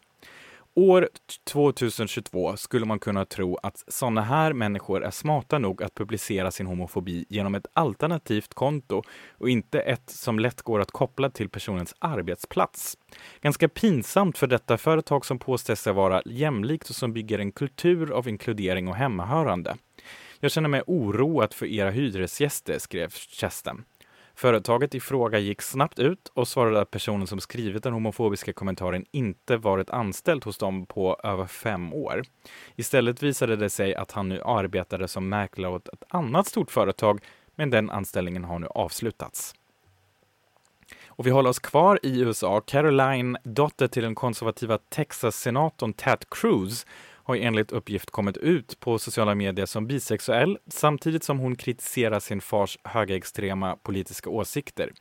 S2: År 2022 skulle man kunna tro att sådana här människor är smarta nog att publicera sin homofobi genom ett alternativt konto och inte ett som lätt går att koppla till personens arbetsplats. Ganska pinsamt för detta företag som påstår sig vara jämlikt och som bygger en kultur av inkludering och hemmahörande. Jag känner mig oroad för era hyresgäster, skrev Chesten. Företaget i fråga gick snabbt ut och svarade att personen som skrivit den homofobiska kommentaren inte varit anställd hos dem på över fem år. Istället visade det sig att han nu arbetade som mäklare åt ett annat stort företag, men den anställningen har nu avslutats. Och vi håller oss kvar i USA. Caroline, dotter till den konservativa Texas-senatorn Ted Cruz, har enligt uppgift kommit ut på sociala medier som bisexuell samtidigt som hon kritiserar sin fars högerextrema politiska åsikter.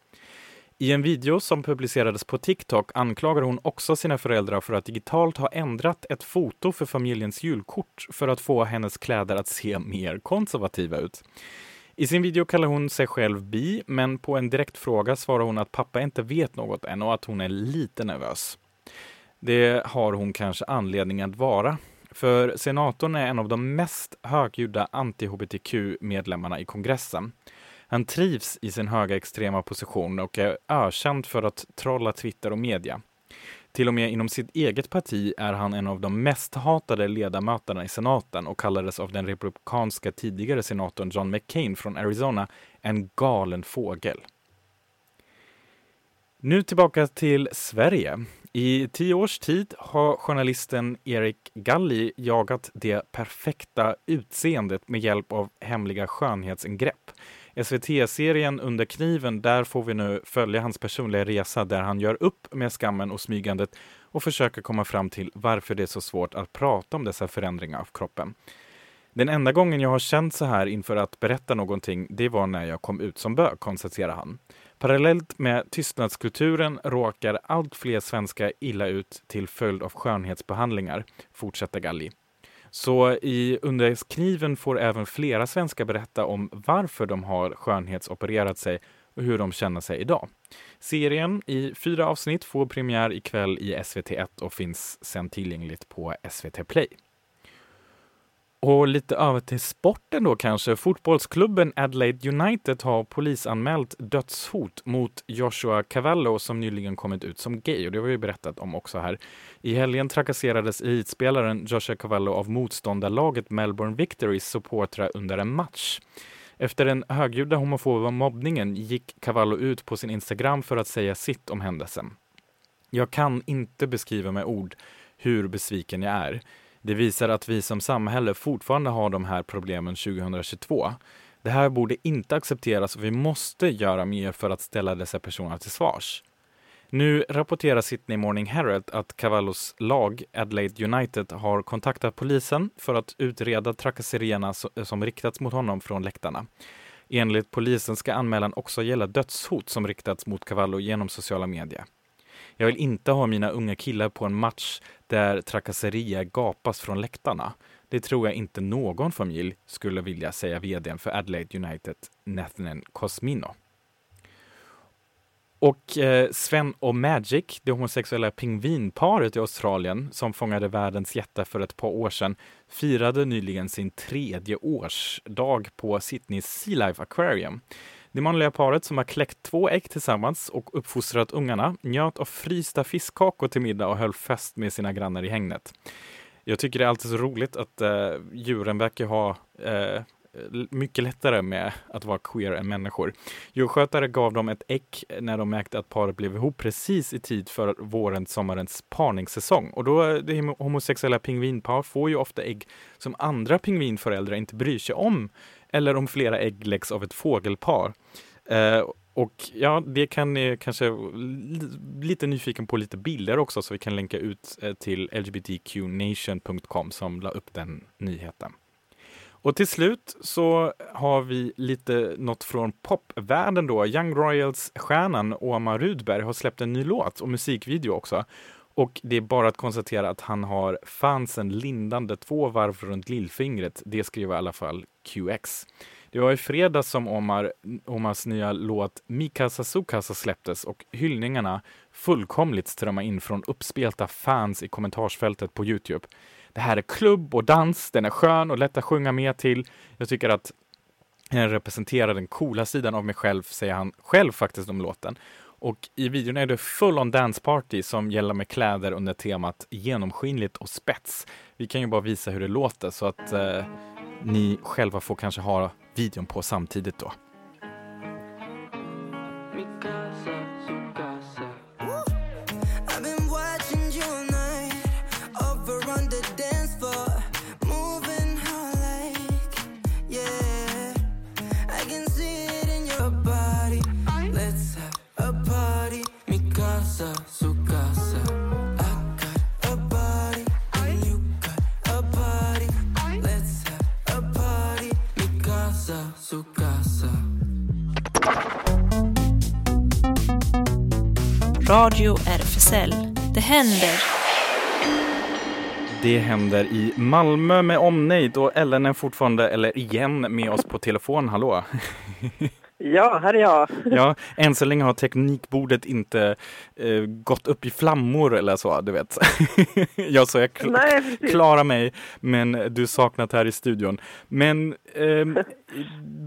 S2: I en video som publicerades på TikTok anklagar hon också sina föräldrar för att digitalt ha ändrat ett foto för familjens julkort för att få hennes kläder att se mer konservativa ut. I sin video kallar hon sig själv bi, men på en direkt fråga svarar hon att pappa inte vet något än och att hon är lite nervös. Det har hon kanske anledning att vara. För senatorn är en av de mest högljudda anti-hbtq-medlemmarna i kongressen. Han trivs i sin höga extrema position och är ökänd för att trolla Twitter och media. Till och med inom sitt eget parti är han en av de mest hatade ledamöterna i senaten och kallades av den republikanska tidigare senatorn John McCain från Arizona en galen fågel. Nu tillbaka till Sverige. I tio års tid har journalisten Erik Galli jagat det perfekta utseendet med hjälp av hemliga skönhetsingrepp. SVT-serien Under kniven, där får vi nu följa hans personliga resa där han gör upp med skammen och smygandet och försöker komma fram till varför det är så svårt att prata om dessa förändringar av kroppen. Den enda gången jag har känt så här inför att berätta någonting, det var när jag kom ut som bög, konstaterar han. Parallellt med tystnadskulturen råkar allt fler svenskar illa ut till följd av skönhetsbehandlingar, fortsätter Galli. Så i Under kniven får även flera svenskar berätta om varför de har skönhetsopererat sig och hur de känner sig idag. Serien i fyra avsnitt får premiär ikväll i SVT1 och finns sen tillgängligt på SVT Play. Och lite över till sporten då kanske. Fotbollsklubben Adelaide United har polisanmält dödshot mot Joshua Cavallo som nyligen kommit ut som gay och det har vi berättat om också här. I helgen trakasserades elitspelaren Joshua Cavallo av motståndarlaget Melbourne Victorys supportrar under en match. Efter den högljudda homofoba mobbningen gick Cavallo ut på sin Instagram för att säga sitt om händelsen. Jag kan inte beskriva med ord hur besviken jag är. Det visar att vi som samhälle fortfarande har de här problemen 2022. Det här borde inte accepteras och vi måste göra mer för att ställa dessa personer till svars. Nu rapporterar Sydney Morning Herald att Cavallos lag, Adelaide United, har kontaktat polisen för att utreda trakasserierna som riktats mot honom från läktarna. Enligt polisen ska anmälan också gälla dödshot som riktats mot Cavallo genom sociala medier. Jag vill inte ha mina unga killar på en match där trakasserier gapas från läktarna. Det tror jag inte någon familj skulle vilja, säga vdn för Adelaide United, Nathan Cosmino. Och eh, Sven och Magic, det homosexuella pingvinparet i Australien som fångade världens jätte för ett par år sedan, firade nyligen sin tredje årsdag på Sydneys Sea Life Aquarium. Det manliga paret som har kläckt två ägg tillsammans och uppfostrat ungarna njöt av frysta fiskkakor till middag och höll fest med sina grannar i hängnet. Jag tycker det är alltid så roligt att eh, djuren verkar ha eh, mycket lättare med att vara queer än människor. Djurskötare gav dem ett ägg när de märkte att paret blev ihop precis i tid för vårens sommarens parningssäsong. Och då, eh, det homosexuella pingvinpar får ju ofta ägg som andra pingvinföräldrar inte bryr sig om eller om flera ägg läggs av ett fågelpar. Eh, och ja, det kan ni kanske lite nyfiken på lite bilder också så vi kan länka ut eh, till lgbtqnation.com som la upp den nyheten. Och till slut så har vi lite något från popvärlden då. Young Royals-stjärnan Omar Rudberg har släppt en ny låt och musikvideo också. Och det är bara att konstatera att han har fansen lindande två varv runt lillfingret. Det skriver i alla fall QX. Det var i fredags som Omar, Omars nya låt Mikasa Sukasa släpptes och hyllningarna fullkomligt strömmade in från uppspelta fans i kommentarsfältet på Youtube. Det här är klubb och dans, den är skön och lätt att sjunga med till. Jag tycker att den representerar den coola sidan av mig själv, säger han själv faktiskt om låten. Och i videon är det full on dance party som gäller med kläder under temat genomskinligt och spets. Vi kan ju bara visa hur det låter så att eh, ni själva får kanske ha videon på samtidigt då.
S6: Radio RFSL. Det händer.
S2: Det händer i Malmö med omnejd och Ellen är fortfarande, eller igen, med oss på telefon. Hallå!
S3: Ja, här är jag.
S2: Ja, än så länge har teknikbordet inte eh, gått upp i flammor eller så, du vet. jag så jag kl-
S3: Nej,
S2: klarar mig, men du saknat här i studion. Men ehm,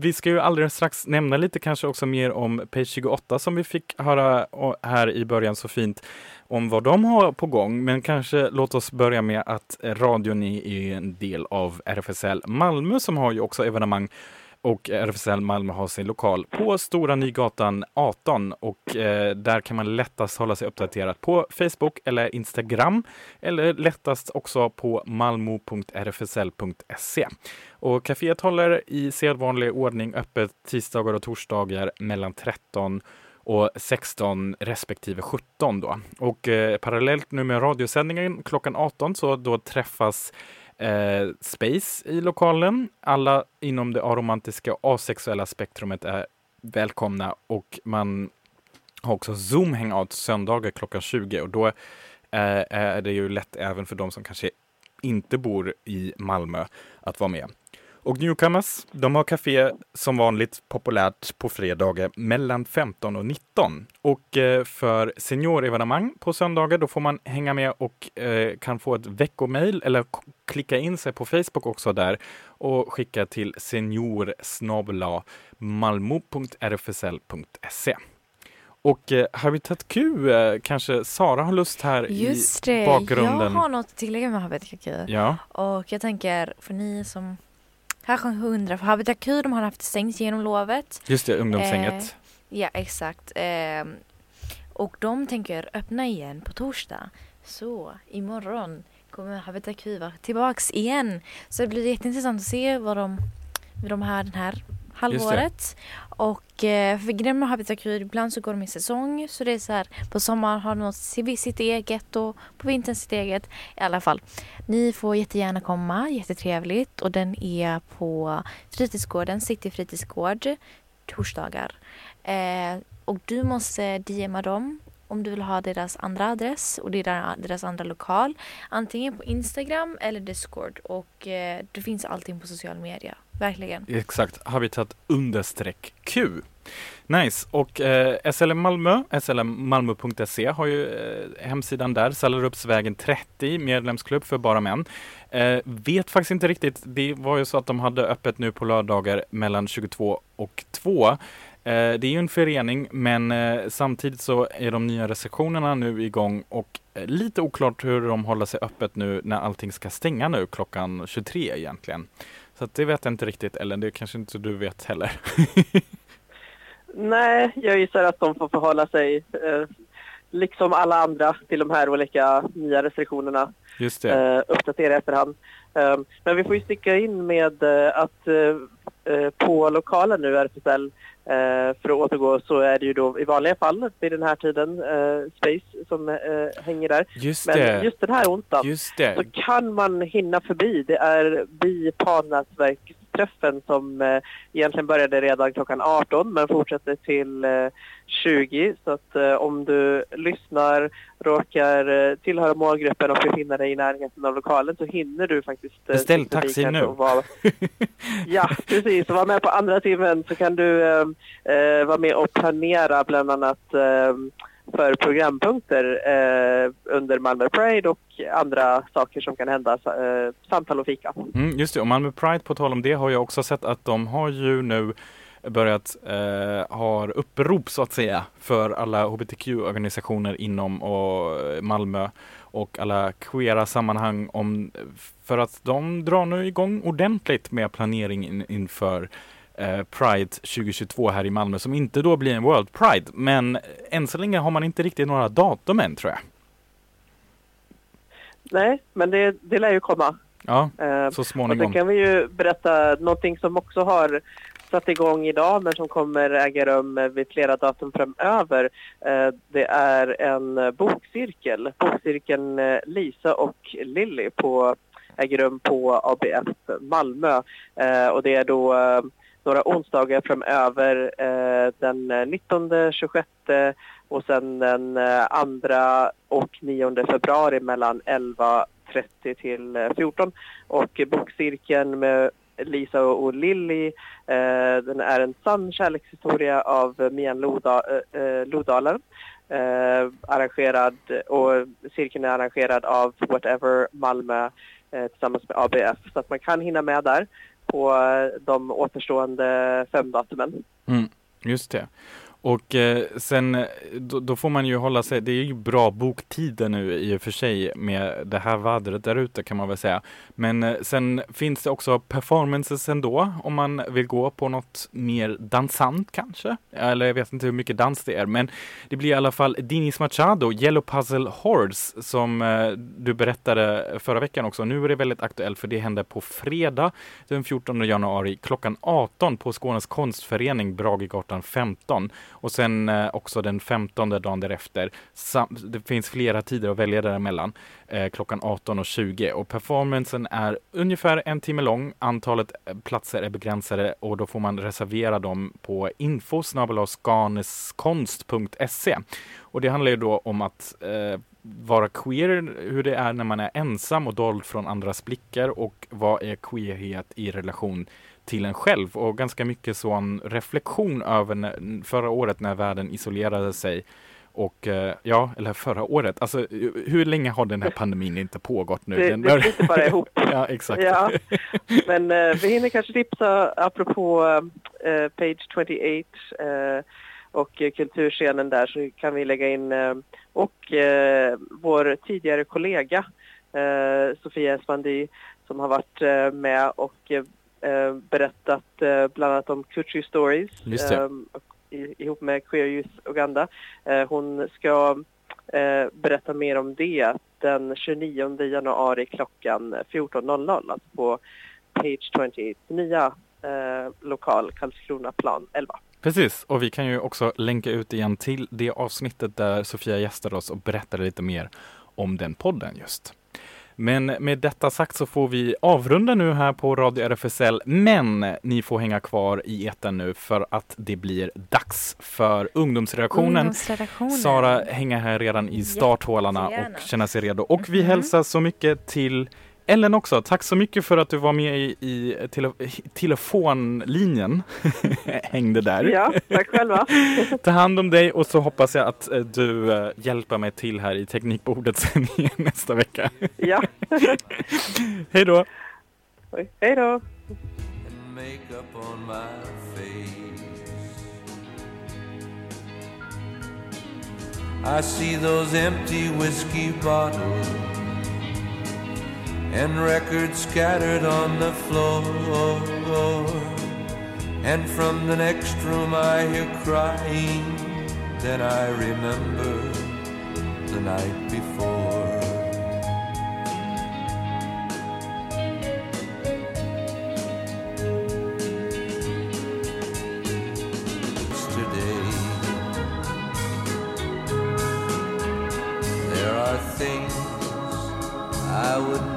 S2: vi ska ju alldeles strax nämna lite kanske också mer om Page 28 som vi fick höra här i början så fint om vad de har på gång. Men kanske låt oss börja med att eh, radion är en del av RFSL Malmö som har ju också evenemang och RFSL Malmö har sin lokal på Stora Nygatan 18 och eh, där kan man lättast hålla sig uppdaterad på Facebook eller Instagram eller lättast också på malmo.rfsl.se. Och kaféet håller i sedvanlig ordning öppet tisdagar och torsdagar mellan 13 och 16 respektive 17 då. Och eh, parallellt nu med radiosändningen klockan 18 så då träffas eh, Space i lokalen. Alla inom det aromantiska och asexuella spektrumet är välkomna och man har också Zoom hangout söndagar klockan 20 och då eh, är det ju lätt även för de som kanske inte bor i Malmö att vara med. Och Newcomers, de har café som vanligt populärt på fredagar mellan 15 och 19. Och eh, för seniorevenemang på söndagar då får man hänga med och eh, kan få ett veckomail eller klicka in sig på Facebook också där och skicka till senior malmo.rfsl.se. Och eh, Habitat Q eh, kanske Sara har lust här
S1: Just
S2: i
S1: det,
S2: bakgrunden.
S1: jag har något att tillägga med Habitat Q.
S2: Ja,
S1: Och jag tänker för ni som kanske undrar, för Habitat Q de har haft stängt genom lovet.
S2: just det, ungdomshänget.
S1: Eh, Ja, exakt. Ehm, och de tänker öppna igen på torsdag. Så imorgon kommer Habitat Q vara tillbaks igen. Så det blir jätteintressant att se vad de, de har den här halvåret. Och eh, för grejen och Habitat ibland så går de i säsong. Så det är så här, på sommaren har de något sitt sitt eget och på vintern sitt eget. I alla fall, ni får jättegärna komma, jättetrevligt. Och den är på fritidsgården, City fritidsgård, torsdagar. Eh, och du måste DMa dem om du vill ha deras andra adress och deras, andra lokal. Antingen på Instagram eller Discord. Och eh, det finns allting på social media. Verkligen.
S2: Exakt, Habitat understreck Q. Nice, och eh, SLM Malmö, slmmalmo.se har ju eh, hemsidan där, Sallerupsvägen 30, medlemsklubb för bara män. Eh, vet faktiskt inte riktigt, det var ju så att de hade öppet nu på lördagar mellan 22 och 2. Eh, det är ju en förening men eh, samtidigt så är de nya restriktionerna nu igång och eh, lite oklart hur de håller sig öppet nu när allting ska stänga nu klockan 23 egentligen. Så att det vet jag inte riktigt, eller det kanske inte du vet heller.
S3: Nej, jag gissar att de får förhålla sig, eh, liksom alla andra, till de här olika nya restriktionerna.
S2: Just det.
S3: eh, uppdatera efterhand. Eh, men vi får ju sticka in med att på lokalen nu, RFSL, för att återgå så är det ju då i vanliga fall vid den här tiden eh, Space som eh, hänger där.
S2: Just
S3: Men
S2: det.
S3: just den här onsdagen
S2: Just
S3: så kan man hinna förbi. Det är bi-parnätverksträffen som eh, egentligen började redan klockan 18 men fortsätter till eh, 20. Så att eh, om du lyssnar, råkar eh, tillhöra målgruppen och befinner dig i närheten av lokalen så hinner du faktiskt eh,
S2: Beställ taxi nu.
S3: Vara, ja, precis. Och vara med på andra timmen så kan du eh, eh, vara med och planera bland annat eh, för programpunkter eh, under Malmö Pride och andra saker som kan hända, eh, samtal och fika.
S2: Mm, just det, och Malmö Pride på tal om det har jag också sett att de har ju nu börjat eh, ha upprop så att säga för alla hbtq-organisationer inom och Malmö och alla queera sammanhang om för att de drar nu igång ordentligt med planering in, inför Pride 2022 här i Malmö som inte då blir en World Pride men än så länge har man inte riktigt några datum än tror jag.
S3: Nej, men det, det lär ju komma.
S2: Ja,
S3: Eh,
S2: så
S3: och
S2: småningom.
S3: sen kan vi ju berätta någonting som också har satt igång idag men som kommer äga rum eh, vid flera datum framöver. Eh, Det är en eh, bokcirkel. Bokcirkeln eh, Lisa och Lilly på, äger rum på ABF Malmö. Eh, Och det är då eh, några onsdagar framöver eh, den eh, 19, 26 och sen den eh, 2 och 9 februari mellan 11.30 till eh, 14. Och bokcirkeln med Lisa och Lilly, eh, den är en sann kärlekshistoria av Mian Loda, eh, Lodalen. Eh, arrangerad och cirkeln är arrangerad av Whatever Malmö eh, tillsammans med ABF så att man kan hinna med där på eh, de återstående fem datumen.
S2: Mm, just det. Och eh, sen eh, då, då får man ju hålla sig, det är ju bra boktider nu i och för sig med det här vädret där ute kan man väl säga. Men eh, sen finns det också performances ändå om man vill gå på något mer dansant kanske. Eller jag vet inte hur mycket dans det är men det blir i alla fall Dinis Machado, Yellow Puzzle Horse som eh, du berättade förra veckan också. Nu är det väldigt aktuellt för det händer på fredag den 14 januari klockan 18 på Skånes konstförening Bragegatan 15 och sen eh, också den 15 dagen därefter. Det finns flera tider att välja däremellan eh, klockan 18 och 20 och performancen är ungefär en timme lång. Antalet eh, platser är begränsade och då får man reservera dem på info skaneskonst.se. Och det handlar ju då om att eh, vara queer, hur det är när man är ensam och dold från andras blickar och vad är queerhet i relation till en själv och ganska mycket sån reflektion över när, förra året när världen isolerade sig och eh, ja, eller förra året, alltså hur länge har den här pandemin inte pågått nu?
S3: Det,
S2: Den-
S3: det flyter bara ihop.
S2: ja, exakt.
S3: Ja, men eh, vi hinner kanske tipsa apropå eh, Page 28 eh, och eh, kulturscenen där så kan vi lägga in eh, och eh, vår tidigare kollega eh, Sofia Espandi som har varit eh, med och eh, berättat eh, bland annat om Culture Stories eh, och i, ihop med Queer Youth Uganda. Eh, hon ska eh, berätta mer om det den 29 januari klockan 14.00 alltså på Page 28, nya lokal Karlskronaplan 11.
S2: Precis, och vi kan ju också länka ut igen till det avsnittet där Sofia gästade oss och berättade lite mer om den podden just. Men med detta sagt så får vi avrunda nu här på Radio RFSL, men ni får hänga kvar i etern nu för att det blir dags för ungdomsredaktionen.
S1: Ungdomsredaktionen.
S2: Sara hänger här redan i starthålarna och känner sig redo. Och vi
S1: Mhm.
S2: hälsar så mycket till Ellen också. Tack så mycket för att du var med i, i tele, telefonlinjen. Hängde där.
S3: Ja, tack själva.
S2: Ta hand om dig och så hoppas jag att eh, du eh, hjälper mig till här i teknikbordet sen igen nästa vecka.
S3: Ja,
S2: Hej då!
S3: Hej då.
S7: and makeup on my face. I see those empty whiskey bottles and records scattered on the floor. And from the next room I hear crying. Then I remember the night before. Yesterday, there are things I would